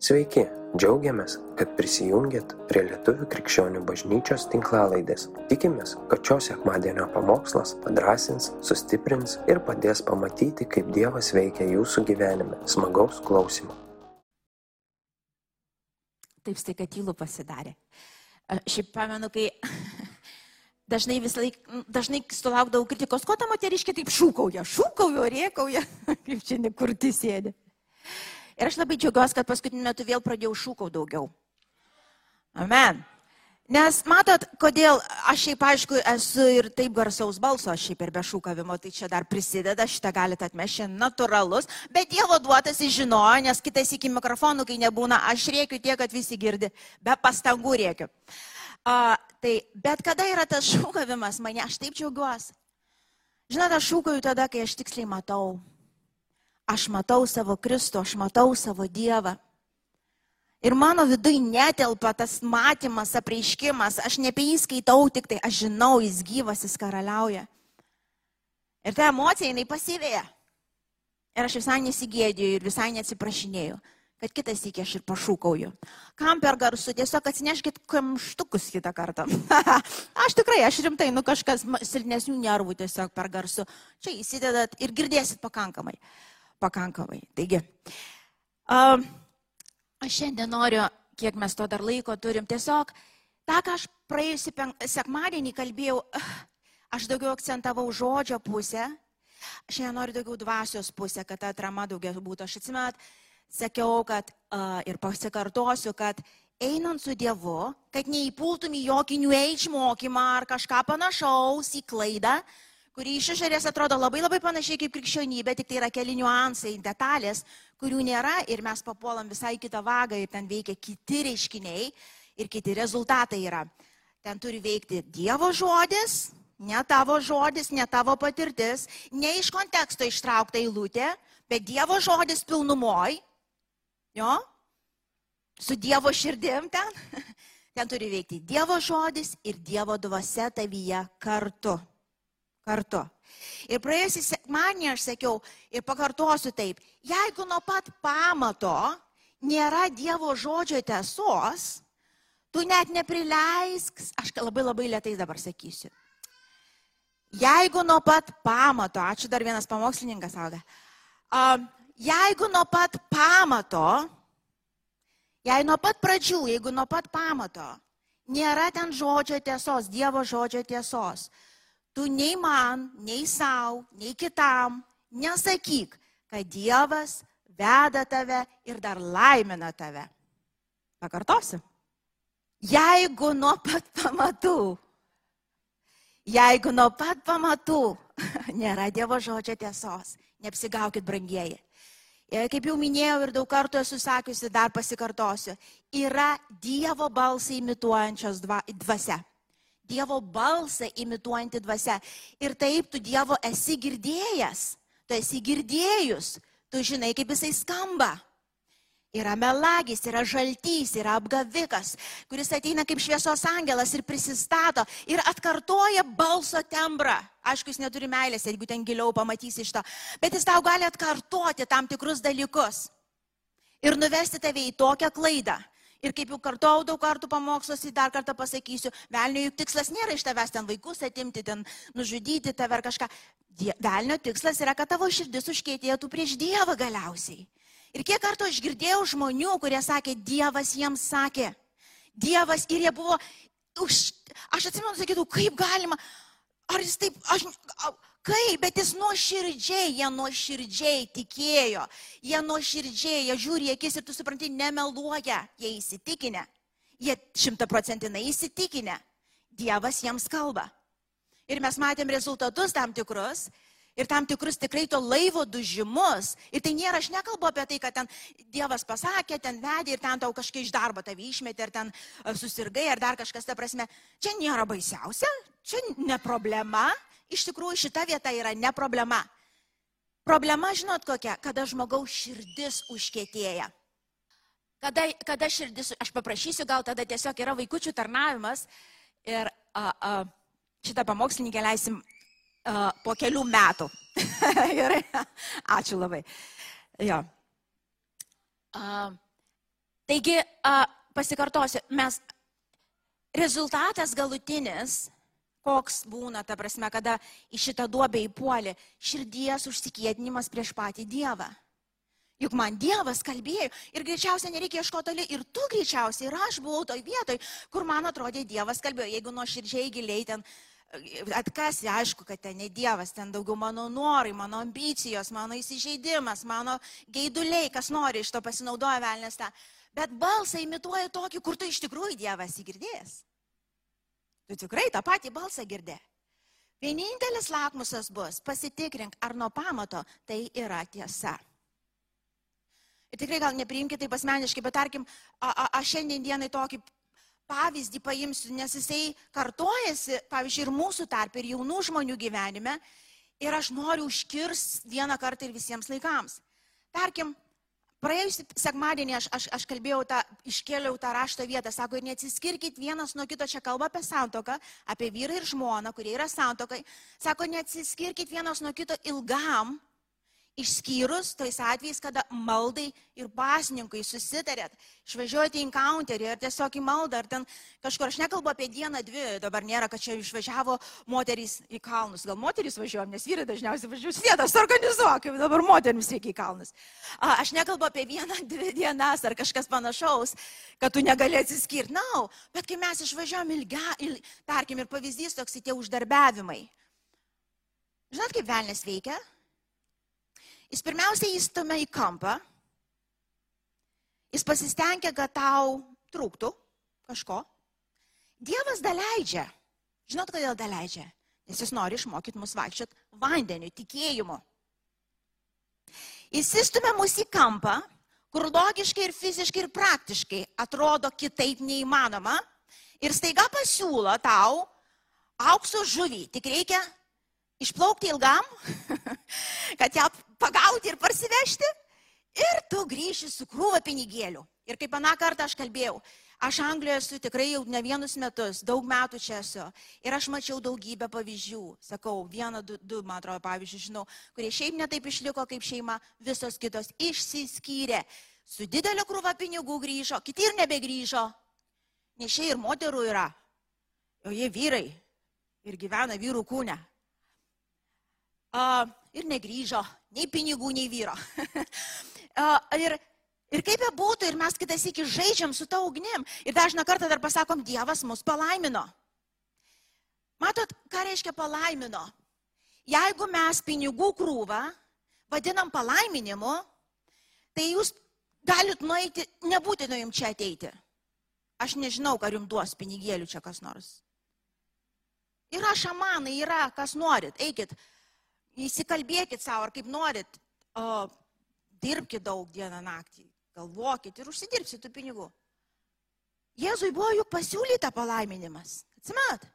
Sveiki, džiaugiamės, kad prisijungiat prie Lietuvių krikščionių bažnyčios tinklalaidės. Tikimės, kad šios sekmadienio pamokslas padrasins, sustiprins ir padės pamatyti, kaip Dievas veikia jūsų gyvenime. Smagaus klausimų. Taip staiga tylu pasidarė. Šiaip pamenu, kai dažnai vis laik, dažnai sulaukdavau kritikos, ko ta moteriškė taip šūkauja, šūkauja, rėkauja, kaip čia nekurti sėdi. Ir aš labai džiaugiuosi, kad paskutiniu metu vėl pradėjau šūkau daugiau. Amen. Nes matot, kodėl aš šiaip aišku esu ir taip garsaus balso, aš šiaip ir be šūkavimo, tai čia dar prisideda, šitą galite atmešti, natūralus, bet Dievo duotas jis žinojo, nes kitais iki mikrofonų, kai nebūna, aš rėkiu tiek, kad visi girdi, be pastangų rėkiu. A, tai, bet kada yra tas šūkavimas, mane aš taip džiaugiuosi. Žinote, aš šūkauju tada, kai aš tiksliai matau, aš matau savo Kristų, aš matau savo Dievą. Ir mano vidui netelpa tas matymas, apreiškimas, aš ne apie jį skaitau, tik tai aš žinau, jis gyvas, jis karaliauja. Ir ta emocija, jinai pasivėja. Ir aš visai nesigėdėjau ir visai neatsiprašinėjau, kad kitas iki aš ir pašūkauju. Kam per garsų, tiesiog atsineškit kamštukus kitą kartą. aš tikrai, aš rimtai, nu kažkas silpnesnių nervų tiesiog per garsų. Čia įsidedat ir girdėsit pakankamai. Uh, pakankamai. Taigi, aš šiandien noriu, kiek mes to dar laiko turim, tiesiog tą, ką aš praėjusį sekmadienį kalbėjau, aš daugiau akcentavau žodžio pusę, šiandien noriu daugiau dvasios pusę, kad ta atrama daugiau būtų. Aš atsimet, sakiau, kad ir pasikartosiu, kad einant su Dievu, kad neįpultum į jokį new age mokymą ar kažką panašaus į klaidą, uh, kuri iš išorės atrodo labai labai panašiai kaip krikščionybė, tik tai yra keli niuansai, detalės, kurių nėra ir mes papuolam visai kitą vagą ir ten veikia kiti reiškiniai ir kiti rezultatai yra. Ten turi veikti Dievo žodis, ne tavo žodis, ne tavo patirtis, ne iš konteksto ištraukta eilutė, bet Dievo žodis pilnumoj, jo, su Dievo širdim ten. Ten turi veikti Dievo žodis ir Dievo dvasia tavyje kartu kartu. Ir praėjusį sekmanį aš sakiau ir pakartosiu taip, jeigu nuo pat pamato nėra Dievo žodžio tiesos, tu net neprileisk, aš labai labai lietai dabar sakysiu. Jeigu nuo pat pamato, ačiū dar vienas pamokslininkas auga, jeigu nuo pat pamato, jei nuo pat pradžių, jeigu nuo pat pamato nėra ten žodžio tiesos, Dievo žodžio tiesos, tu nei man, nei savo, nei kitam nesakyk, kad Dievas veda tave ir dar laimina tave. Pakartosiu. Jeigu nuo pat pamatų, jeigu nuo pat pamatų nėra Dievo žodžio tiesos, neapsigaukit brangieji. Kaip jau minėjau ir daug kartų esu sakiusi, dar pasikartosiu, yra Dievo balsai imituojančios dvasia. Dievo balsą imituojanti dvasia. Ir taip tu Dievo esi girdėjęs, tu esi girdėjus, tu žinai, kaip jisai skamba. Yra melagis, yra žaltys, yra apgavikas, kuris ateina kaip šviesos angelas ir prisistato ir atkartoja balso tembrą. Aišku, jis neturi meilės, jeigu ten giliau pamatysi iš to, bet jis tau gali atkartoti tam tikrus dalykus ir nuvesti tave į tokią klaidą, Ir kaip jau kartuau daug kartų pamoksluose, dar kartą pasakysiu, velnio juk tikslas nėra iš tavęs ten vaikus atimti, ten nužudyti tave ar kažką. Velnio tikslas yra, kad tavo širdis užkėtėtų prieš Dievą galiausiai. Ir kiek kartų aš girdėjau žmonių, kurie sakė, Dievas jiems sakė. Dievas ir jie buvo, už, aš atsimenu, sakytų, kaip galima, ar jis taip, aš, Kaip, bet jis nuoširdžiai, jie nuoširdžiai tikėjo, jie nuoširdžiai, jie žiūri akis ir tu supranti, nemeluoja, jie įsitikinę, jie šimtaprocentinai įsitikinę, Dievas jiems kalba. Ir mes matėm rezultatus tam tikrus. Ir tam tikrus tikrai to laivo dužimus. Ir tai nėra, aš nekalbu apie tai, kad ten Dievas pasakė, ten vedė ir ten tau kažkaip iš darbo tave išmetė, ar ten e, susirgai, ar dar kažkas, ta prasme, čia nėra baisiausia, čia ne problema, iš tikrųjų šita vieta yra ne problema. Problema, žinot kokia, kada žmogaus širdis užkėtėja. Kada, kada širdis, aš paprašysiu, gal tada tiesiog yra vaikučių tarnavimas ir a, a, šitą pamokslininkę leisim a, po kelių metų. Gerai, ačiū labai. Jo. A, Taigi, a, pasikartosiu, mes rezultatas galutinis, koks būna, ta prasme, kada į šitą duobę įpuolė, širdies užsikėdinimas prieš patį Dievą. Juk man Dievas kalbėjo ir greičiausiai nereikia ieškoti toli ir tu greičiausiai ir aš buvau toj vietoj, kur man atrodė Dievas kalbėjo. Jeigu nuo širdžiai giliai ten e, atkasi, aišku, kad ten ne Dievas, ten daugiau mano norai, mano ambicijos, mano įsižeidimas, mano geiduliai, kas nori iš to pasinaudoja velnės tą. Bet balsą imituoja tokį, kur tu iš tikrųjų Dievas įgirdės. Tu tikrai tą patį balsą girdė. Vienintelis lakmusas bus pasitikrink, ar nuo pamato tai yra tiesa. Ir tikrai gal nepriimkite taip asmeniškai, bet tarkim, aš šiandien dienai tokį pavyzdį paimsiu, nes jisai kartojasi, pavyzdžiui, ir mūsų tarp, ir jaunų žmonių gyvenime. Ir aš noriu užkirs vieną kartą ir visiems laikams. Tarkim, praėjusį sekmadienį aš, aš, aš kalbėjau, tą, iškėliau tą rašto vietą, sako, ir neatsiskirkit vienas nuo kito, čia kalba apie santoką, apie vyrą ir žmoną, kurie yra santokai. Sako, neatsiskirkit vienas nuo kito ilgam, Išskyrus tais atvejais, kada maldai ir pasninkai susitarėt, išvažiuojate į encounterį ar tiesiog į maldą, ar ten kažkur, aš nekalbu apie dieną, dvi, dabar nėra, kad čia išvažiavo moterys į kalnus. Gal moterys važiuojam, nes vyrai dažniausiai važiuoja, sėdas organizuoja, kaip dabar moterims reikia į kalnus. Aš nekalbu apie vieną, dvi dienas ar kažkas panašaus, kad tu negali atsiskirti. Na, no, bet kai mes išvažiuojam ilgia, il, tarkim, ir pavyzdys toks tie uždarbiavimai. Žinot, kaip velnės veikia? Jis pirmiausia įstumia į kampą, jis pasistengia, kad tau trūktų kažko. Dievas daleidžia. Žinot, kodėl daleidžia? Nes jis nori išmokyti mus vaikščioti vandeniu, tikėjimu. Jis įstumia mus į kampą, kur logiškai ir fiziškai ir praktiškai atrodo kitaip neįmanoma ir staiga pasiūlo tau aukso žuvį. Tik reikia išplaukti ilgam, kad ją pagauti ir parsivežti. Ir tu grįši su krūva pinigėlių. Ir kaip aną kartą aš kalbėjau, aš Anglijoje esu tikrai jau ne vienus metus, daug metų čia esu. Ir aš mačiau daugybę pavyzdžių. Sakau, vieną, du, du man atrodo, pavyzdžių žinau, kurie šiaip netaip išliko kaip šeima, visos kitos išsiskyrė. Su didelio krūva pinigų grįžo, kiti ir nebegrįžo. Nes čia ir moterų yra. O jie vyrai. Ir gyvena vyrų kūne a, ir negryžo, nei pinigų, nei vyro. a, ir, ir kaip be būtų, ir mes kitas iki žaidžiam su ta ugnim. Ir dažną kartą dar pasakom, Dievas mus palaimino. Matot, ką reiškia palaimino? Jeigu mes pinigų krūvą vadinam palaiminimu, tai jūs galit nueiti, nebūtina jums čia ateiti. Aš nežinau, ar jums duos pinigėlių čia kas nors. Yra šamanai, yra kas norit, eikit, Įsikalbėkit savo, ar kaip norit, o, dirbkite daug dieną naktį, galvokit ir užsidirbsit tų pinigų. Jėzui buvo juk pasiūlyta palaiminimas. Atsimat,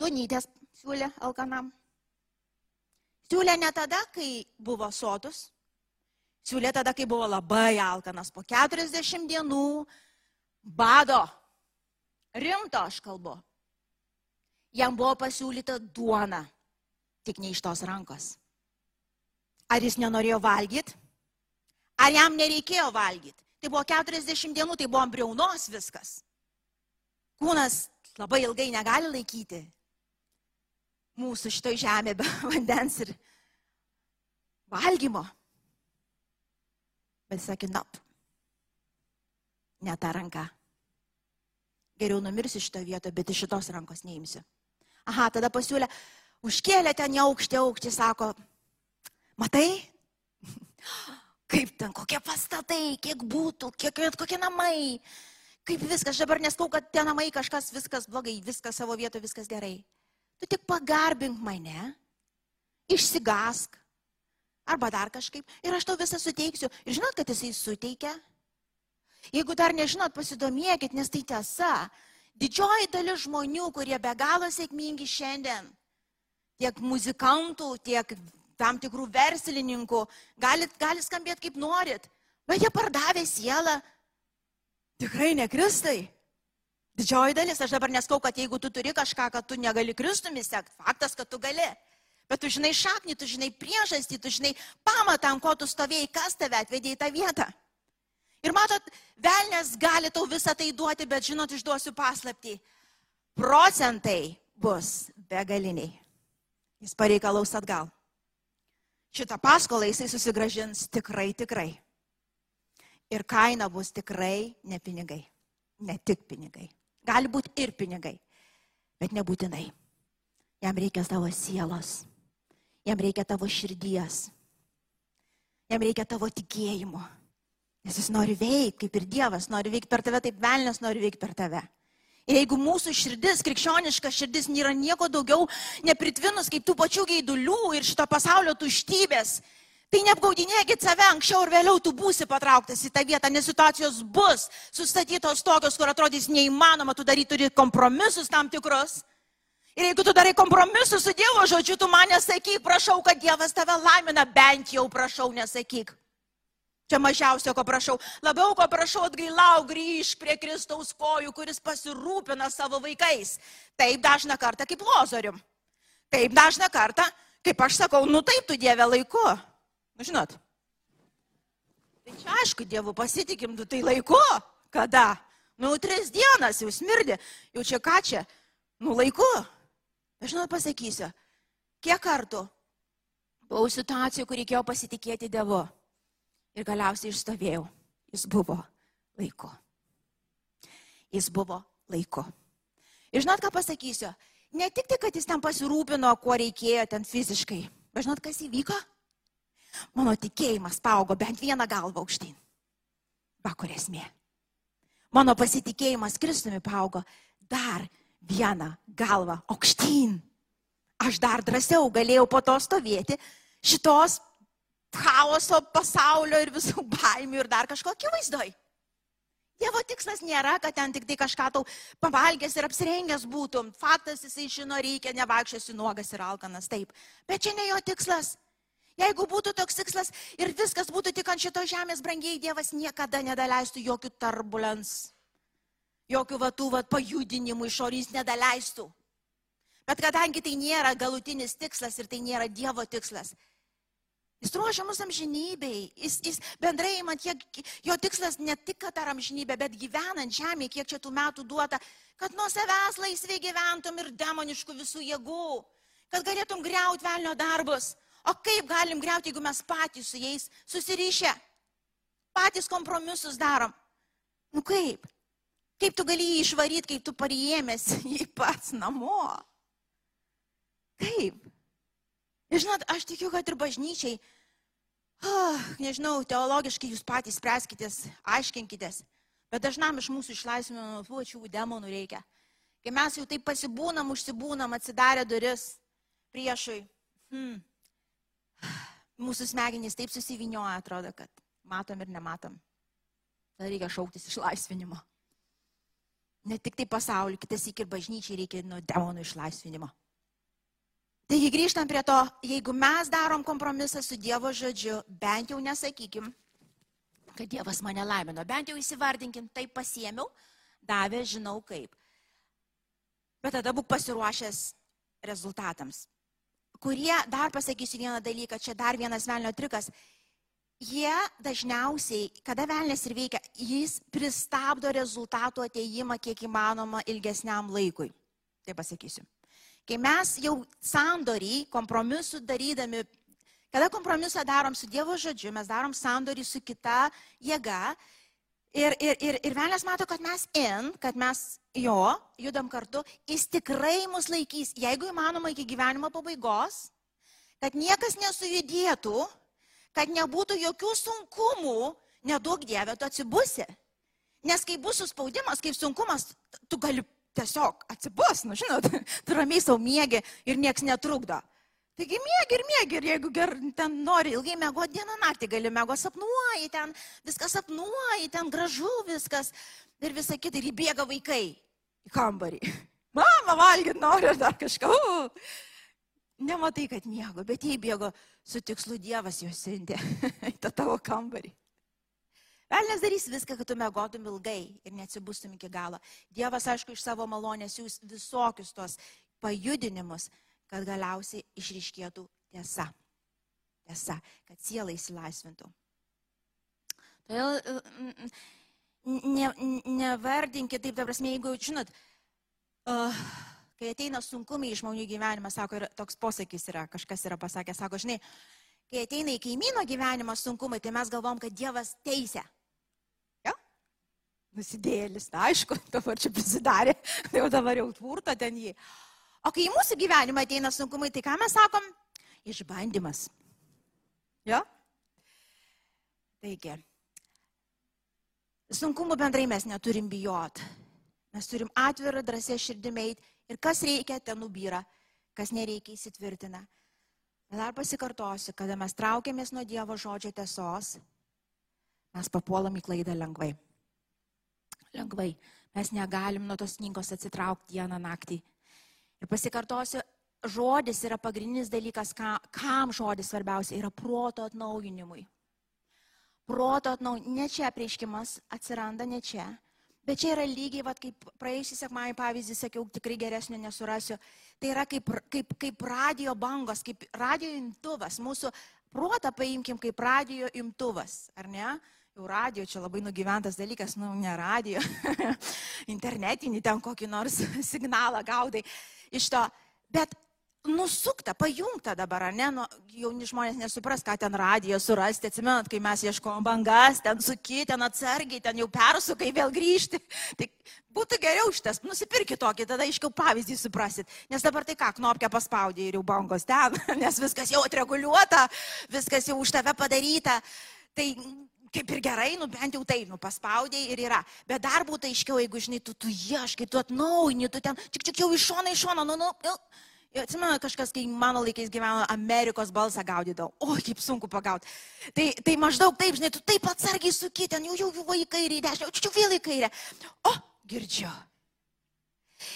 duonytės siūlė alkanam. Siūlė ne tada, kai buvo sotus, siūlė tada, kai buvo labai alkanas, po 40 dienų bado. Rimto aš kalbu. Jam buvo pasiūlyta duona tik ne iš tos rankos. Ar jis nenorėjo valgyti? Ar jam nereikėjo valgyti? Tai buvo 40 dienų, tai buvo ambriaunos viskas. Kūnas labai ilgai negali laikyti mūsų šitoj žemė be vandens ir valgymo. Bet sakė, nop, ne ta ranka. Geriau numirsiu šitą vietą, bet iš šitos rankos neimsiu. Aha, tada pasiūlė, užkėlė ten į aukštį, aukštį, sako, matai, kaip ten, kokie pastatai, kiek būtų, kiek, kokie namai, kaip viskas, dabar neskau, kad tie namai kažkas, viskas blogai, viskas savo vietoje, viskas gerai. Tu tik pagarbink mane, išsigask, arba dar kažkaip, ir aš tau visą suteiksiu. Ir žinot, kad jisai suteikia? Jeigu dar nežinot, pasidomėkit, nes tai tiesa. Didžioji dalis žmonių, kurie be galo sėkmingi šiandien, tiek muzikantų, tiek tam tikrų verslininkų, gali, gali skambėti kaip norit, bet jie pardavė sielą tikrai ne Kristai. Didžioji dalis, aš dabar neskau, kad jeigu tu turi kažką, kad tu negali Kristumi sekti, faktas, kad tu gali. Bet tu žinai šaknį, tu žinai priežastį, tu žinai pamatą, ant ko tu stovėjai, kas tave atvedė į tą vietą. Ir matot, velnės gali tau visą tai duoti, bet žinot, išduosiu paslapti. Procentai bus begaliniai. Jis pareikalaus atgal. Šitą paskolą jisai susigražins tikrai, tikrai. Ir kaina bus tikrai ne pinigai. Ne tik pinigai. Gali būti ir pinigai, bet nebūtinai. Jam reikia tavo sielos. Jam reikia tavo širdies. Jam reikia tavo tikėjimo. Nes jis nori veikti, kaip ir Dievas nori veikti per tave, taip velnės nori veikti per tave. Jeigu mūsų širdis, krikščioniška širdis, nėra nieko daugiau nepritvinus kaip tų pačių gaidulių ir šito pasaulio tuštybės, tai neapgaudinėkit save, anksčiau ir vėliau tu būsi patrauktas į tą vietą, nes situacijos bus sustatytos tokios, kur atrodys neįmanoma, tu daryti turi kompromisus tam tikrus. Ir jeigu tu darai kompromisus su Dievo žodžiu, tu man nesakyk, prašau, kad Dievas tave laimina, bent jau prašau, nesakyk. Čia mažiausia, ko prašau. Labiau, ko prašau, atgailau, grįž prie Kristaus kojų, kuris pasirūpina savo vaikais. Taip dažna kartą kaip lozorium. Taip dažna kartą, kaip aš sakau, nu taip tu Dieve laiku. Nu, žinot. Tai čia aišku, Dievu pasitikim, tu tai laiku. Kada? Nu, tris dienas jau smirdė. Jau čia ką čia? Nu, laiku. Aš žinot pasakysiu, kiek kartų buvau situacijų, kur reikėjo pasitikėti Dievu. Ir galiausiai išstovėjau. Jis buvo laiku. Jis buvo laiku. Ir žinot, ką pasakysiu? Ne tik tai, kad jis ten pasirūpino, kuo reikėjo ten fiziškai. Bet žinot, kas įvyko? Mano tikėjimas paaugo bent vieną galvą aukštyn. Bakur esmė. Mano pasitikėjimas Kristumi paaugo dar vieną galvą aukštyn. Aš dar drąsiau galėjau po to stovėti šitos chaoso pasaulio ir visų baimių ir dar kažko akivaizdoj. Dievo tikslas nėra, kad ten tik tai kažką tau pavalgęs ir apsirengęs būtum. Faktas jisai žino, reikia, nevaikščiasi nuogas ir alkanas, taip. Bet čia ne jo tikslas. Jeigu būtų toks tikslas ir viskas būtų tik ant šito žemės brangiai, Dievas niekada nedaleistų jokių turbulens, jokių vatų vat, pajudinimų išorys nedaleistų. Bet kadangi tai nėra galutinis tikslas ir tai nėra Dievo tikslas, Jis ruošia mus amžinybei. Jis, jis bendrai, man, kiek, jo tikslas ne tik, kad ar amžinybė, bet gyvenant žemėje, kiek čia tų metų duota, kad nuo savęs laisvai gyventum ir demoniškų visų jėgų, kad galėtum greuti velnio darbus. O kaip galim greuti, jeigu mes patys su jais susirišę, patys kompromisus darom? Nu kaip? Kaip tu gali jį išvaryti, kaip tu parijėmės jį pats namo? Kaip? Ir žinot, aš tikiu, kad ir bažnyčiai, oh, nežinau, teologiškai jūs patys spręskitės, aiškinkitės, bet dažnam iš mūsų išlaisvinimo pačių demonų reikia. Kai mes jau taip pasibūnam, užsibūnam, atsidarę duris priešui, hmm, mūsų smegenys taip susivinioja, atrodo, kad matom ir nematom. Tada reikia šauktis išlaisvinimo. Ne tik tai pasaulio, kitas iki ir bažnyčiai reikia nuo demonų išlaisvinimo. Taigi grįžtam prie to, jeigu mes darom kompromisą su Dievo žodžiu, bent jau nesakykim, kad Dievas mane laimino, bent jau įsivardinkim, tai pasiemiau, davė, žinau kaip. Bet tada būk pasiruošęs rezultatams. Kurie, dar pasakysiu vieną dalyką, čia dar vienas velnio trikas, jie dažniausiai, kada velnės ir veikia, jis pristabdo rezultatų ateimą kiek įmanoma ilgesniam laikui. Tai pasakysiu. Kai mes jau sandorį, kompromisų darydami, kada kompromisą darom su Dievo žodžiu, mes darom sandorį su kita jėga ir, ir, ir, ir velnės mato, kad mes in, kad mes jo judam kartu, jis tikrai mus laikys, jeigu įmanoma iki gyvenimo pabaigos, kad niekas nesujudėtų, kad nebūtų jokių sunkumų, nedaug dievė, tu atsibusi. Nes kai bus suspaudimas, kaip sunkumas, tu gali tiesiog atsibos, nu žinot, tu ramiai savo mėgi ir nieks netrukdo. Taigi mėgi ir mėgi, ir jeigu ger, ten nori ilgai mėgoti dieną naktį, gali mėgoti sapnuoji, ten viskas sapnuoji, ten gražu viskas ir visa kita, ir įbėga vaikai į kambarį. Mama valgyti nori ar dar kažką. Uh. Nematai, kad miego, bet jie įbėgo su tikslu Dievas juos sintė į tą tavo kambarį. Velnes darys viską, kad tu mėgotum ilgai ir neatsibūstum iki galo. Dievas, aišku, iš savo malonės jūs visokius tos pajudinimus, kad galiausiai išriškėtų tiesa. Tiesa, kad siela įsilaisvintų. Todėl ne, nevardinkit taip, ta prasme, jeigu, žinot, uh, kai ateina sunkumai į žmonių gyvenimą, sako, ir toks posakis yra, kažkas yra pasakęs, sako, žinai, kai ateina į kaimyno gyvenimą sunkumai, tai mes galvom, kad Dievas teisė. Nusidėlis, na, aišku, dabar čia prisidarė, tai jau dabar jau tvirta ten jį. O kai į mūsų gyvenimą ateina sunkumai, tai ką mes sakom? Išbandymas. Jo? Taigi, sunkumų bendrai mes neturim bijot. Mes turim atvirą, drąsę širdimai ir kas reikia, ten nubyra, kas nereikia įsitvirtina. Dar pasikartosiu, kada mes traukiamės nuo Dievo žodžio tiesos, mes papuolam į klaidą lengvai. Lengvai. Mes negalim nuo tos knygos atsitraukti dieną naktį. Ir pasikartosiu, žodis yra pagrindinis dalykas, kam žodis svarbiausia, yra proto atnaujinimui proto atnaujinimas, ne čia prieškimas atsiranda, ne čia. Bet čia yra lygiai, vat, kaip praėjusį sekmąjį pavyzdį sakiau, tikrai geresnio nesurasiu. Tai yra kaip, kaip, kaip radio bangos, kaip radio imtuvas. Mūsų protą paimkim kaip radio imtuvas, ar ne? Jau radio čia labai nugyventas dalykas, nu, ne radio, internetinį ten kokį nors signalą gaudai iš to. Bet nusukta, pajungta dabar, ne, nu, jauni žmonės nesupras, ką ten radiją surasti, atsimenat, kai mes ieškojom bangas, ten suki, ten atsargiai, ten jau persukai, vėl grįžti. Tai būtų geriau šitas, nusipirkit tokį, tada aiškiau pavyzdį suprasit. Nes dabar tai ką, knopkę paspaudė ir jau bangos ten, nes viskas jau atreguliuota, viskas jau už tave padaryta. Tai kaip ir gerai, nu bent jau tai, nu paspaudėjai ir yra. Bet dar būtų aiškiau, jeigu, žinai, tu, tu ieškai, tu atnaujini, tu ten, tik, tik jau iš šono, iš šono, nu, nu, nu Atsimenu, kažkas, kai mano laikais gyveno Amerikos balsą gaudydavo. O, kaip sunku pagauti. Tai, tai maždaug taip, žinai, tu taip atsargiai suki, ten jau, jau, jau į kairę, į dešinę, čia vėl į kairę. O, girdžiu.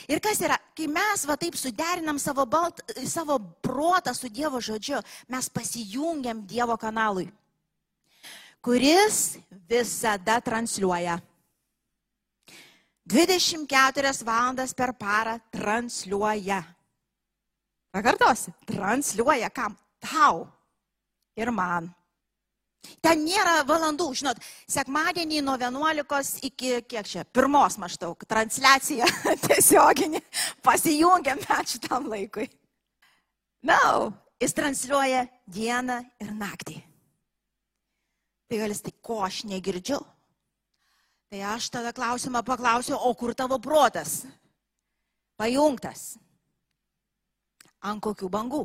Ir kas yra, kai mes va taip suderinam savo, balt, savo protą su Dievo žodžiu, mes pasijungiam Dievo kanalui, kuris visada transliuoja. 24 valandas per parą transliuoja. Pakartosiu, transliuoja kam? Tau ir man. Ten nėra valandų, žinot, sekmadienį nuo 11 iki kiek čia, pirmos maždaug, transliacija tiesioginė, pasijungiam mes šitam laikui. Na, no, jis transliuoja dieną ir naktį. Galis, tai ko aš negirdžiu? Tai aš tada klausimą paklausiu, o kur tavo protas? Pajungtas ant kokių bangų.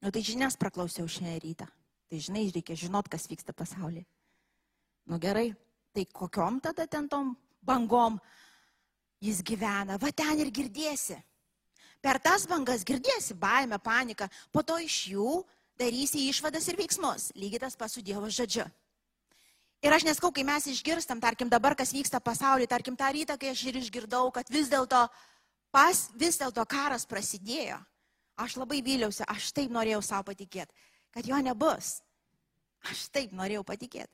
Nu tai žinias praklausiau šiandien rytą. Tai žinai, reikia žinot, kas vyksta pasaulyje. Nu gerai, tai kokiom tada ten tom bangom jis gyvena? Va ten ir girdėsi. Per tas bangas girdėsi baimę, paniką, po to iš jų darysi išvadas ir veiksmus. Lygiai tas pats su Dievo žodžiu. Ir aš neskau, kai mes išgirstam, tarkim dabar, kas vyksta pasaulyje, tarkim tą rytą, kai aš ir išgirdau, kad vis dėlto pas vis dėlto karas prasidėjo, aš labai vyliausi, aš taip norėjau savo patikėti, kad jo nebus. Aš taip norėjau patikėti.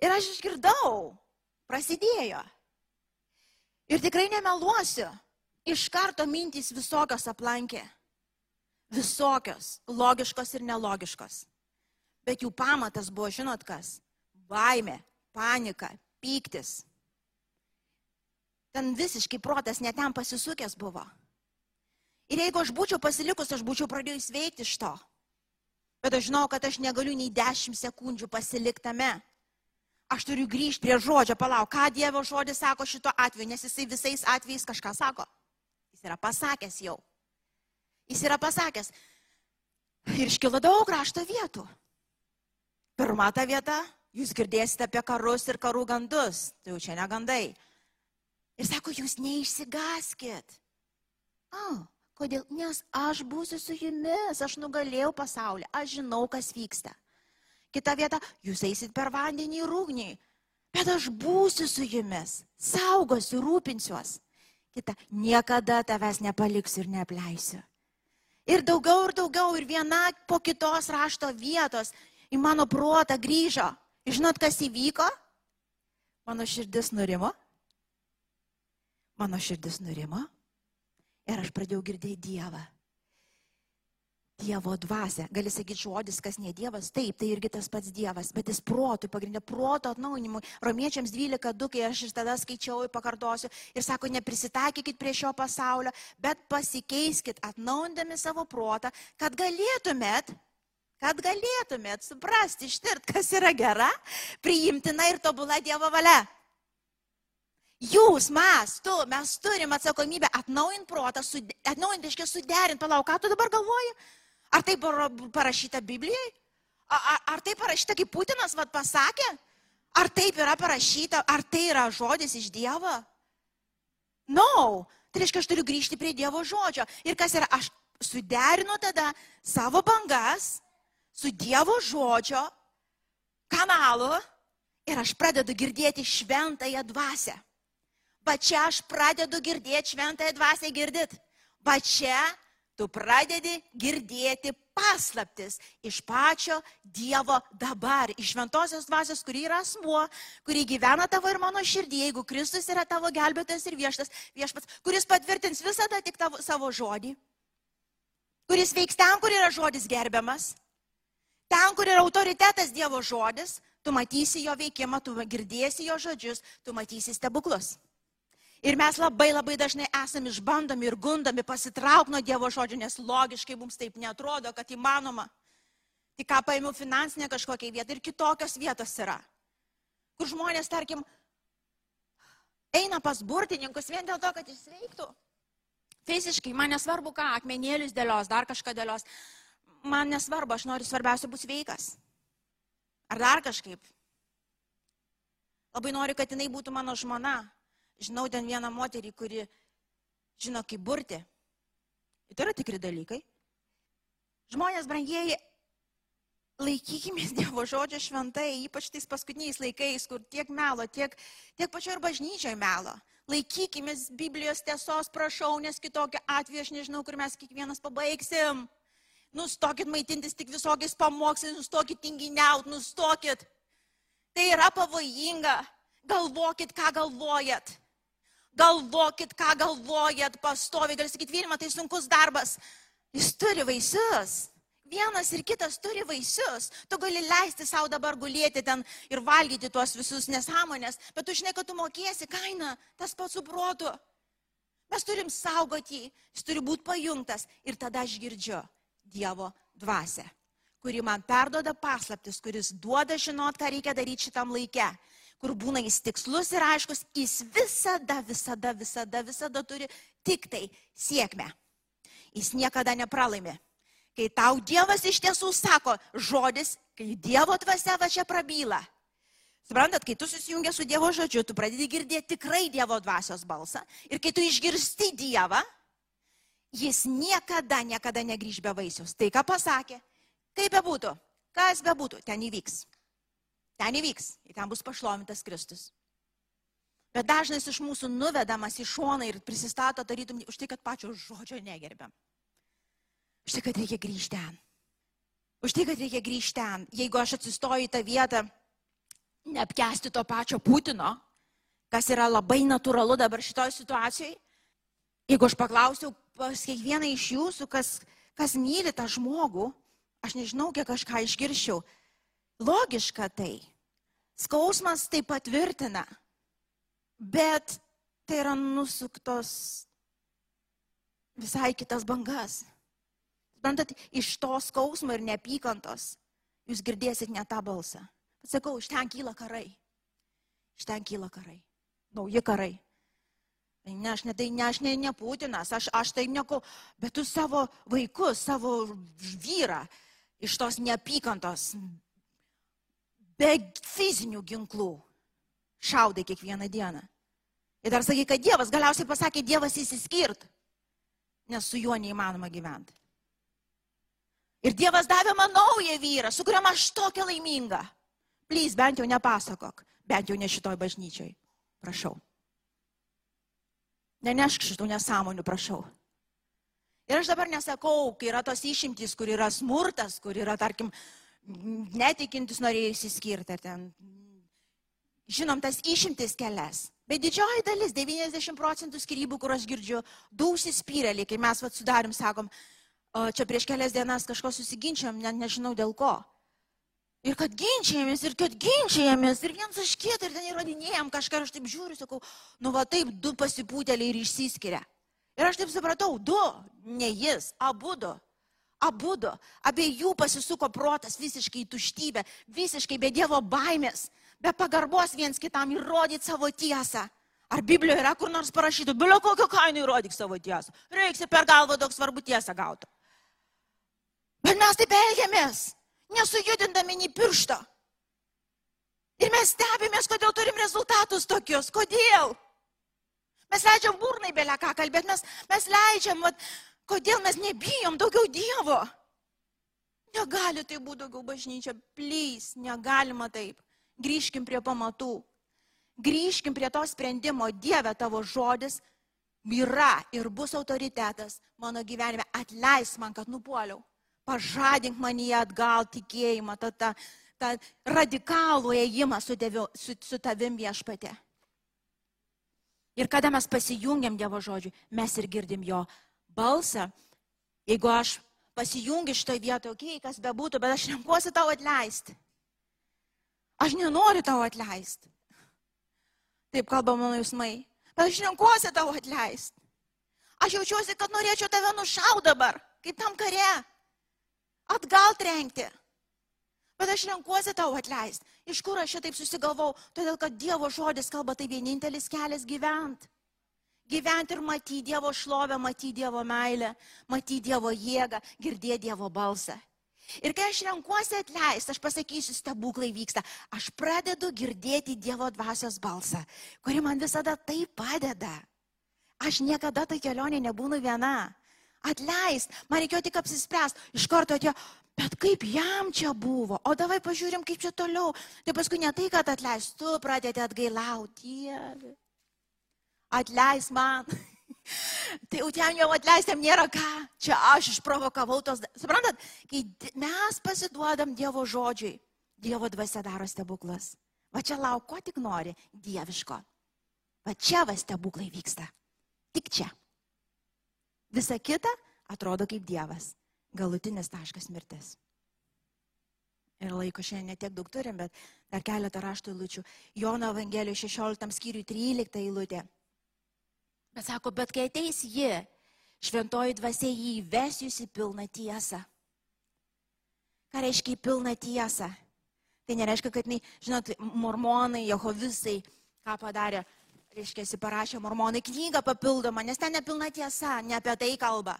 Ir aš išgirdau, prasidėjo. Ir tikrai nemeluosiu, iš karto mintys visokios aplankė. Visokios, logiškos ir nelogiškos. Bet jų pamatas buvo, žinot kas? Baimė, panika, pyktis, ten visiškai protas netem pasisukęs buvo. Ir jeigu aš būčiau pasilikus, aš būčiau pradėjus veikti iš to. Bet aš žinau, kad aš negaliu nei 10 sekundžių pasiliktame. Aš turiu grįžti prie žodžio, palauk, ką Dievo žodis sako šito atveju, nes jisai visais atvejais kažką sako. Jis yra pasakęs jau. Jis yra pasakęs. Ir iškilo daug rašto vietų. Pirma ta vieta, jūs girdėsite apie karus ir karų gandus. Tai jau čia negandai. Ir sako, jūs neišsigaskit. O, kodėl? Nes aš būsiu su jumis, aš nugalėjau pasaulį, aš žinau, kas vyksta. Kita vieta, jūs eisit per vandenį ir ugnį, bet aš būsiu su jumis, saugosiu, rūpinsiuos. Kita, niekada tavęs nepaliksiu ir neapleisiu. Ir daugiau ir daugiau, ir viena po kitos rašto vietos į mano protą grįžo. Ir žinot, kas įvyko? Mano širdis nurimo mano širdis nurimo ir aš pradėjau girdėti Dievą. Dievo dvasia. Gali sakyti žodis, kas ne Dievas, taip, tai irgi tas pats Dievas, bet jis protui, pagrindė proto atnaujinimui. Romiečiams 12.2, kai aš ir tada skaičiau, pakartosiu, ir sako, neprisitaikykit prie šio pasaulio, bet pasikeiskit atnaujindami savo protą, kad galėtumėt kad galėtumėt suprasti, ištirt, kas yra gera, priimtina ir tobula Dievo valia. Jūs, mes, tu, mes turim atsakomybę atnaujinti protą, atnaujinti, reiškia, suderinti, palauk, ką tu dabar galvoji? Ar tai parašyta Biblijai? Ar, ar tai parašyta, kaip Putinas vad pasakė? Ar taip yra parašyta, ar tai yra žodis iš Dievo? No. Tai reiškia, aš turiu grįžti prie Dievo žodžio. Ir kas yra, aš suderinu tada savo bangas su Dievo žodžio kanalu ir aš pradedu girdėti šventąją dvasę. Va čia aš pradedu girdėti šventąją dvasę girdit. Va čia tu pradedi girdėti paslaptis iš pačio Dievo dabar, iš šventosios dvasios, kuri yra asmuo, kuri gyvena tavo ir mano širdį, jeigu Kristus yra tavo gelbėtojas ir vieštas, viešpats, kuris patvirtins visada tik tavo, savo žodį, kuris veiks ten, kur yra žodis gerbiamas, ten, kur yra autoritetas Dievo žodis, tu matysi jo veikimą, tu girdėsi jo žodžius, tu matysi stebuklus. Ir mes labai labai dažnai esame išbandomi ir gundomi pasitraukti nuo Dievo žodžio, nes logiškai mums taip netrodo, kad įmanoma. Tik ką paėmiau finansinę kažkokią vietą ir kitokios vietos yra. Kur žmonės, tarkim, eina pas burtininkus vien dėl to, kad jis veiktų. Fiziškai, man nesvarbu ką, akmenėlius dėlios, dar kažką dėlios. Man nesvarbu, aš noriu svarbiausia bus sveikas. Ar dar kažkaip. Labai noriu, kad jinai būtų mano žmona. Žinau ten vieną moterį, kuri žino, kaip burti. Tai yra tikri dalykai. Žmonės, brangieji, laikykime Dievo žodžio šventai, ypač tais paskutiniais laikais, kur tiek melo, tiek, tiek pačio ir bažnyčioje melo. Laikykime Biblijos tiesos, prašau, nes kitokio atveju aš nežinau, kur mes kiekvienas pabaigsim. Nustokit maitintis tik visokiais pamokslais, nustokit tinginiaut, nustokit. Tai yra pavojinga. Galvokit, ką galvojat. Galvokit, ką galvojat, pastovi, gali sakyti, Vilma, tai sunkus darbas. Jis turi vaisius. Vienas ir kitas turi vaisius. Tu gali leisti savo dabar gulėti ten ir valgyti tuos visus nesąmonės, bet tu žinai, kad tu mokėsi kainą, tas pats su protu. Mes turim saugoti jį, jis turi būti pajungtas ir tada aš girdžiu Dievo dvasę, kuri man perdoda paslaptis, kuris duoda žinot, ką reikia daryti šitam laikė kur būna jis tikslus ir aiškus, jis visada, visada, visada, visada turi tik tai sėkmę. Jis niekada nepralaimi. Kai tau Dievas iš tiesų sako žodis, kai Dievo dvasia va čia prabyla. Suprantat, kai tu susijungi su Dievo žodžiu, tu pradedi girdėti tikrai Dievo dvasios balsą. Ir kai tu išgirsti Dievą, jis niekada, niekada negrįž be vaisius. Tai ką pasakė, kaip bebūtų, kas bebūtų, ten įvyks. Ten įvyks, ten bus pašlovintas Kristus. Bet dažnas iš mūsų nuvedamas į šoną ir prisistato tarytum už tai, kad pačio žodžio negerbiam. Už tai, kad reikia grįžti ten. Už tai, kad reikia grįžti ten. Jeigu aš atsistoju į tą vietą, neapkesti to pačio Putino, kas yra labai natūralu dabar šitoje situacijoje, jeigu aš paklausiau pas kiekvieną iš jūsų, kas, kas myli tą žmogų, aš nežinau, kiek aš ką išgirščiau, Logiška tai. Skausmas tai patvirtina, bet tai yra nusuktos visai kitas bangas. Suprantat, iš to skausmo ir neapykantos jūs girdėsit ne tą balsą. Sakau, iš ten kyla karai. Iš ten kyla karai. Nauji karai. Tai ne, aš ne, tai ne, aš ne, ne Putinas, aš, aš tai neko, bet tu savo vaikus, savo vyrą iš tos neapykantos be fizinių ginklų šaudai kiekvieną dieną. Ir dar sakai, kad Dievas, galiausiai pasakė, Dievas įsiskirt, nes su juo neįmanoma gyventi. Ir Dievas davė man naują vyrą, su kuriam aš tokia laiminga. Plys, bent jau nepasakok, bent jau ne šitoj bažnyčioj. Prašau. Nenešk šitų nesąmonių, prašau. Ir aš dabar nesakau, kai yra tos išimtys, kur yra smurtas, kur yra, tarkim, netikintis norėjo įsiskirti ar ten. Žinom, tas išimtis kelias. Bet didžioji dalis, 90 procentų skirybų, kur aš girdžiu, du užsispyrėliai, kai mes vat sudarim, sakom, čia prieš kelias dienas kažko susiginčiam, net nežinau dėl ko. Ir kad ginčiamės, ir kad ginčiamės, ir viens už kitą, ir ten įrodinėjom kažką, aš taip žiūriu, sakau, nu va taip du pasipūtėliai ir išsiskiria. Ir aš taip supratau, du, ne jis, abu du. Abu du, abiejų pasisuko protas visiškai tuštybė, visiškai be Dievo baimės, be pagarbos viens kitam įrodyti savo tiesą. Ar Biblijoje yra kur nors parašyta, bilio kokio kainų įrodyk savo tiesą. Reikia per galvą daug svarbu tiesą gauti. Bet mes taip elgiamės, nesujudindami nei piršto. Ir mes stebimės, kodėl turim rezultatus tokius. Kodėl? Mes leidžiam burnai belę ką kalbėti, mes, mes leidžiam, vat, kodėl mes nebijom daugiau Dievo. Negali tai būti daugiau bažnyčia, plys, negalima taip. Grįžkim prie pamatų. Grįžkim prie to sprendimo, Dieve tavo žodis yra ir bus autoritetas mano gyvenime. Atleis man, kad nupoliau pažadink manyje atgal tikėjimą, tą, tą, tą radikalų ėjimą su, deviu, su, su tavim viešpate. Ir kada mes pasijungiam Dievo žodžiu, mes ir girdim jo balsą. Jeigu aš pasijungiu šitoje vietoje, okei, okay, kas bebūtų, bet aš renkuosi tau atleisti. Aš nenoriu tau atleisti. Taip kalba mano jausmai. Bet aš renkuosi tau atleisti. Aš jaučiuosi, kad norėčiau tave nušaudyti dabar, kaip tam kare atgal trenkti. Bet aš renkuosi tau atleisti. Iš kur aš šitaip susigalvau? Todėl, kad Dievo žodis kalba tai vienintelis kelias gyventi. Gyventi ir matyti Dievo šlovę, matyti Dievo meilę, matyti Dievo jėgą, girdėti Dievo balsą. Ir kai aš renkuosi atleisti, aš pasakysiu, stebuklai vyksta. Aš pradedu girdėti Dievo dvasios balsą, kuri man visada tai padeda. Aš niekada tai kelionė nebūnu viena atleist, man reikėjo tik apsispręsti, iš karto atėjo, bet kaip jam čia buvo, o davai pažiūrim, kaip čia toliau. Tai paskui ne tai, kad atleist, tu pradėti atgailauti, Dieve. Atleis man. tai jau ten jau atleistam nėra ką. Čia aš išprovokavau tos. Suprantat, kai mes pasiduodam Dievo žodžiui, Dievo dvasia daro stebuklas. Va čia lauk, ko tik nori, dieviško. Va čia va stebuklai vyksta. Tik čia. Visa kita atrodo kaip Dievas. Galutinis taškas mirtis. Ir laiko šiandien netiek daug turim, bet dar keletą raštų įlučių. Jono Evangelijos 16 skyriui 13 įlūtė. Bet sako, bet kai ateis ji, šventoji dvasia jį įves jūs į pilną tiesą. Ką reiškia į pilną tiesą? Tai nereiškia, kad, žinot, mormonai, jehovisai, ką padarė, reiškia, parašė mormonai knygą papildomą, nes ten nepilna tiesa, ne apie tai kalba.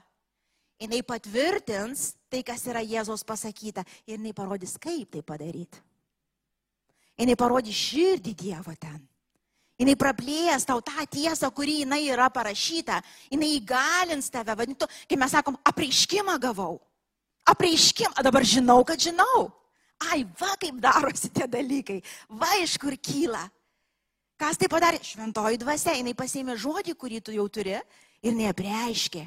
Jis patvirtins tai, kas yra Jėzaus pasakyta ir jis parodys, kaip tai padaryti. Jis parodys širdį Dievo ten. Jis praplės tau tą tiesą, kuri jinai yra parašyta. Jis įgalins tave, vadintų, kai mes sakom, apreiškimą gavau. Apreiškimą, dabar žinau, kad žinau. Ai, va kaip darosi tie dalykai, va iš kur kyla. Kas tai padarė? Šventoji dvasia, jinai pasėmė žodį, kurį tu jau turi ir neapreiškė.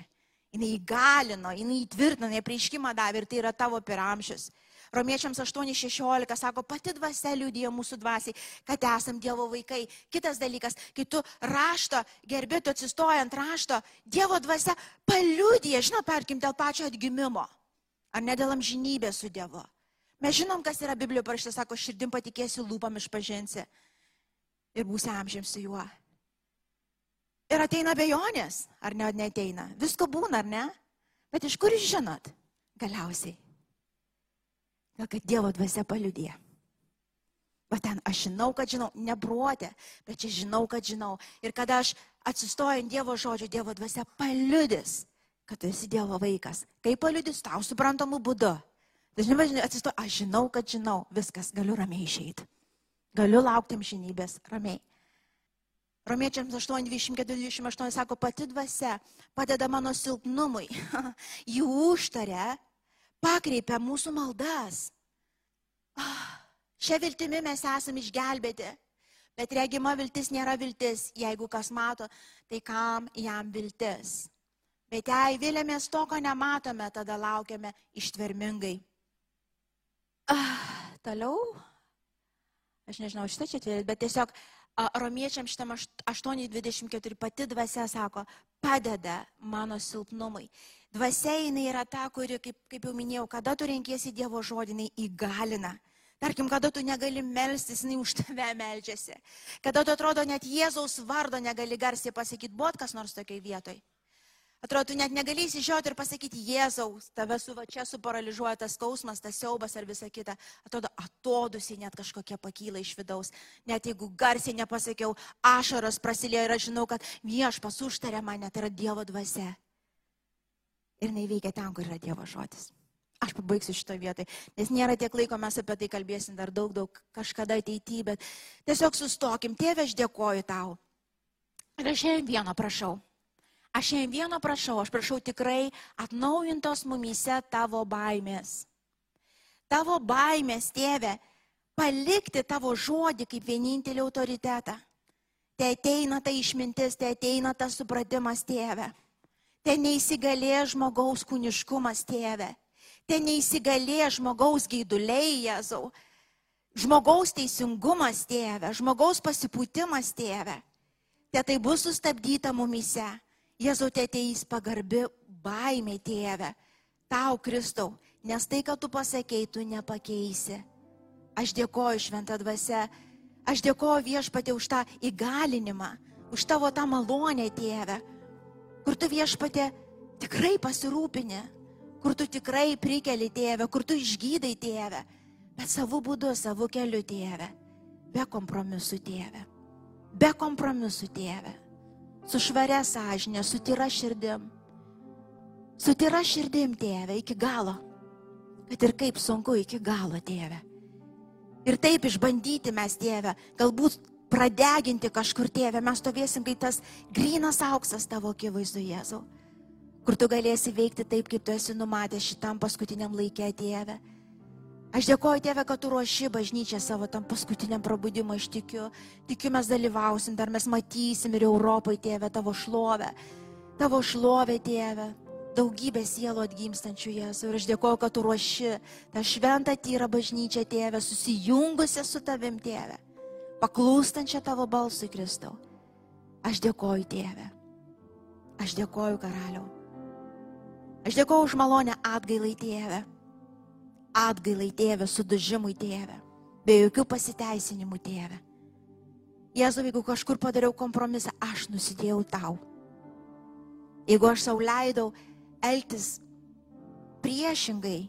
Jinai įgalino, jinai įtvirtino, neapreiškimą davė ir tai yra tavo piramšis. Romiečiams 8.16 sako, pati dvasia liūdėjo mūsų dvasiai, kad esam Dievo vaikai. Kitas dalykas, kai tu rašto, gerbi, tu atsistojant rašto, Dievo dvasia paliūdė, žinot, tarkim, dėl pačio atgimimo. Ar ne dėl amžinybės su Dievu. Mes žinom, kas yra Biblijoje parašyta, sako, širdim patikėsi, lūpam išpažinsi ir būsi amžiams su juo. Ir ateina bejonės, ar ne, neteina. Visko būna, ar ne? Bet iš kur jūs žinot? Galiausiai. Gal kad Dievo dvasia paliudė. Va ten aš žinau, kad žinau, nebruotė, bet čia žinau, kad žinau. Ir kada aš atsistoju ant Dievo žodžio, Dievo dvasia paliudis, kad tu esi Dievo vaikas. Kaip paliudis tau suprantamu būdu. Dažnai atsistoju, aš žinau, kad žinau, viskas, galiu ramiai išeiti. Galiu laukti amžinybės ramiai. Romiečiams 8.24.28 sako, pati dvasia padeda mano silpnumui. Jų užtarė, pakreipia mūsų maldas. Šią viltimi mes esame išgelbėti. Bet regima viltis nėra viltis. Jeigu kas mato, tai kam jam viltis? Bet jei vilėmės to, ko nematome, tada laukiame ištvermingai. Ah, toliau aš nežinau, šitą čia atvėrėt, bet tiesiog romiečiam šitam 8.24 pati dvasia sako, padeda mano silpnumui. Dvasia jinai yra ta, kuri, kaip, kaip jau minėjau, kada tu renkiesi Dievo žodį, jinai įgalina. Tarkim, kada tu negali melstis, jinai už tave melžiasi. Kada tu atrodo net Jėzaus vardo negali garsiai pasakyti, buvo kas nors tokiai vietoj. Atrodo, tu net negali įsižiūrėti ir pasakyti, Jėzaus, tave su va čia suparaližuoja tas skausmas, tas siaubas ar visa kita. Atrodo, atodusiai net kažkokia pakyla iš vidaus. Net jeigu garsiai nepasakiau, ašaros prasilėjo ir aš žinau, kad viešpas užtarė mane, tai yra Dievo dvasia. Ir neveikia ten, kur yra Dievo žodis. Aš pabaigsiu šito vietoj, nes nėra tiek laiko, mes apie tai kalbėsim dar daug, daug kažkada ateityje, bet tiesiog sustokim. Tėve, aš dėkoju tau. Ir aš šiandien vieno prašau. Aš šiandien vieno prašau, aš prašau tikrai atnaujintos mumyse tavo baimės. Tavo baimės, tėve, palikti tavo žodį kaip vienintelį autoritetą. Te ateina ta išmintis, te ateina tas supratimas, tėve. Te neįsigalė žmogaus kūniškumas, tėve. Te neįsigalė žmogaus gaiduliai, Jėzau. Žmogaus teisingumas, tėve. Žmogaus pasipūtimas, tėve. Te tai bus sustabdyta mumyse. Jėzau, te ateis pagarbi baimė, tėve, tau, Kristau, nes tai, ką tu pasakėjai, tu nepakeisi. Aš dėkoju šventą dvasę, aš dėkoju viešpatė už tą įgalinimą, už tavo tą malonę, tėve, kur tu viešpatė tikrai pasirūpini, kur tu tikrai prikeli, tėve, kur tu išgydai, tėve, bet savo būdu, savo keliu, tėve, be kompromisų, tėve, be kompromisų, tėve su švaria sąžinė, su tyra širdim. Su tyra širdim, tėve, iki galo. Kad ir kaip sunku iki galo, tėve. Ir taip išbandyti mes, tėve, galbūt pradeginti kažkur, tėve, mes stovėsim kaip tas grinas auksas tavo akivaizdu, Jėzau. Kur tu galėsi veikti taip, kaip tu esi numatęs šitam paskutiniam laikė, tėve. Aš dėkoju Tėve, kad tu ruoši bažnyčią savo tam paskutiniam prabudimui, aš tikiu. Tikiu mes dalyvausim, dar mes matysim ir Europai, Tėve, tavo šlovę. Tavo šlovę, Tėve. Daugybė sielų atgimstančių Jėzų. Ir aš dėkoju, kad tu ruoši tą šventą tyrą bažnyčią, Tėve, susijungusią su tavim, Tėve. Paklūstančią tavo balsui, Kristau. Aš dėkoju, Tėve. Aš dėkoju, karaliau. Aš dėkoju už malonę atgailai, Tėve atgailai tėvė, sudužimui tėvė, be jokių pasiteisinimų tėvė. Jėzau, jeigu kažkur padariau kompromisą, aš nusidėjau tau. Jeigu aš savo leidau elgtis priešingai,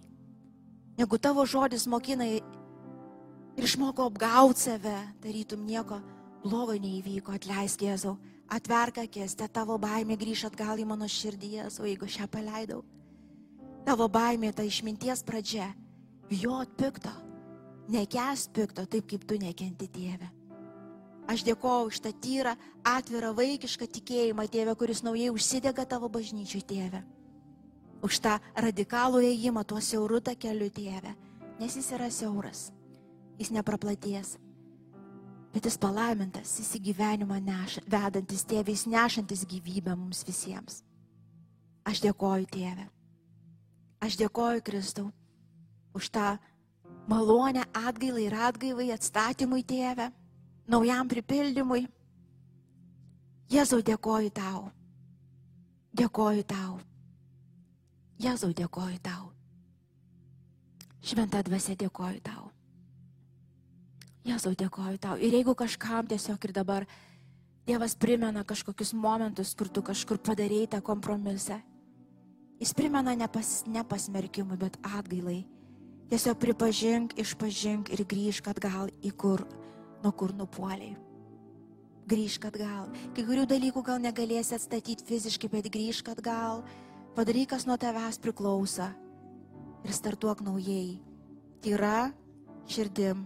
negu tavo žodis mokina ir išmokau apgauti save, tarytum nieko blogo neįvyko, atleisk Jėzau, atverk akis, te tavo baimė grįž atgal į mano širdį, Jėzau, jeigu šią paleidau. Tavo baimė ta išminties pradžia bijot pikto, nekest pikto taip, kaip tu nekenti Dieve. Aš dėkoju už tą tyrą, atvirą, vaikišką tikėjimą, Tėve, kuris naujai užsidega tavo bažnyčiui, Tėve. Už tą radikalų ėjimą tuo siauru takeliu, Tėve. Nes jis yra siauras, jis nepraplaties. Bet jis palaimintas, jis į gyvenimą neša, vedantis Tėvė, jis nešantis gyvybę mums visiems. Aš dėkoju, Tėve. Aš dėkoju, Kristau už tą malonę atgailai ir atgaivai, atstatymui tėvę, naujam pripildymui. Jėzau dėkoju tau. Dėkoju tau. Jėzau dėkoju tau. Šventą dvasę dėkoju tau. Jėzau dėkoju tau. Ir jeigu kažkam tiesiog ir dabar Dievas primena kažkokius momentus, kur tu kažkur padarėjai tą kompromisą, jis primena ne, pas, ne pasmerkimui, bet atgailai Tiesiog pripažink, išpažink ir grįžk atgal į kur, nuo kur nupuoliai. Grįžk atgal. Kai kurių dalykų gal negalėsi atstatyti fiziškai, bet grįžk atgal. Padaryk, kas nuo tavęs priklauso. Ir startuok naujai. Tyra širdim,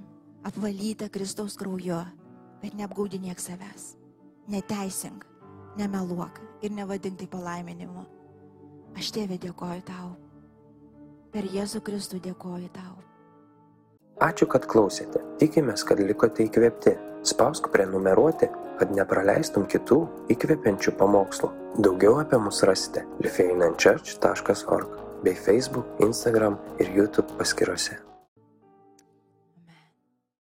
apvalyta Kristaus krauju. Bet neapgaudinėk savęs. Neteisink, nemeluok ir nevadink tai palaiminimu. Aš tėvė dėkoju tau. Per Jėzų Kristų dėkoju tau. Ačiū, kad klausėte. Tikimės, kad likote įkvėpti. Spausk prenumeruoti, kad nepraleistum kitų įkvepiančių pamokslų. Daugiau apie mus rasite lifeinanchurch.org bei Facebook, Instagram ir YouTube paskiruose.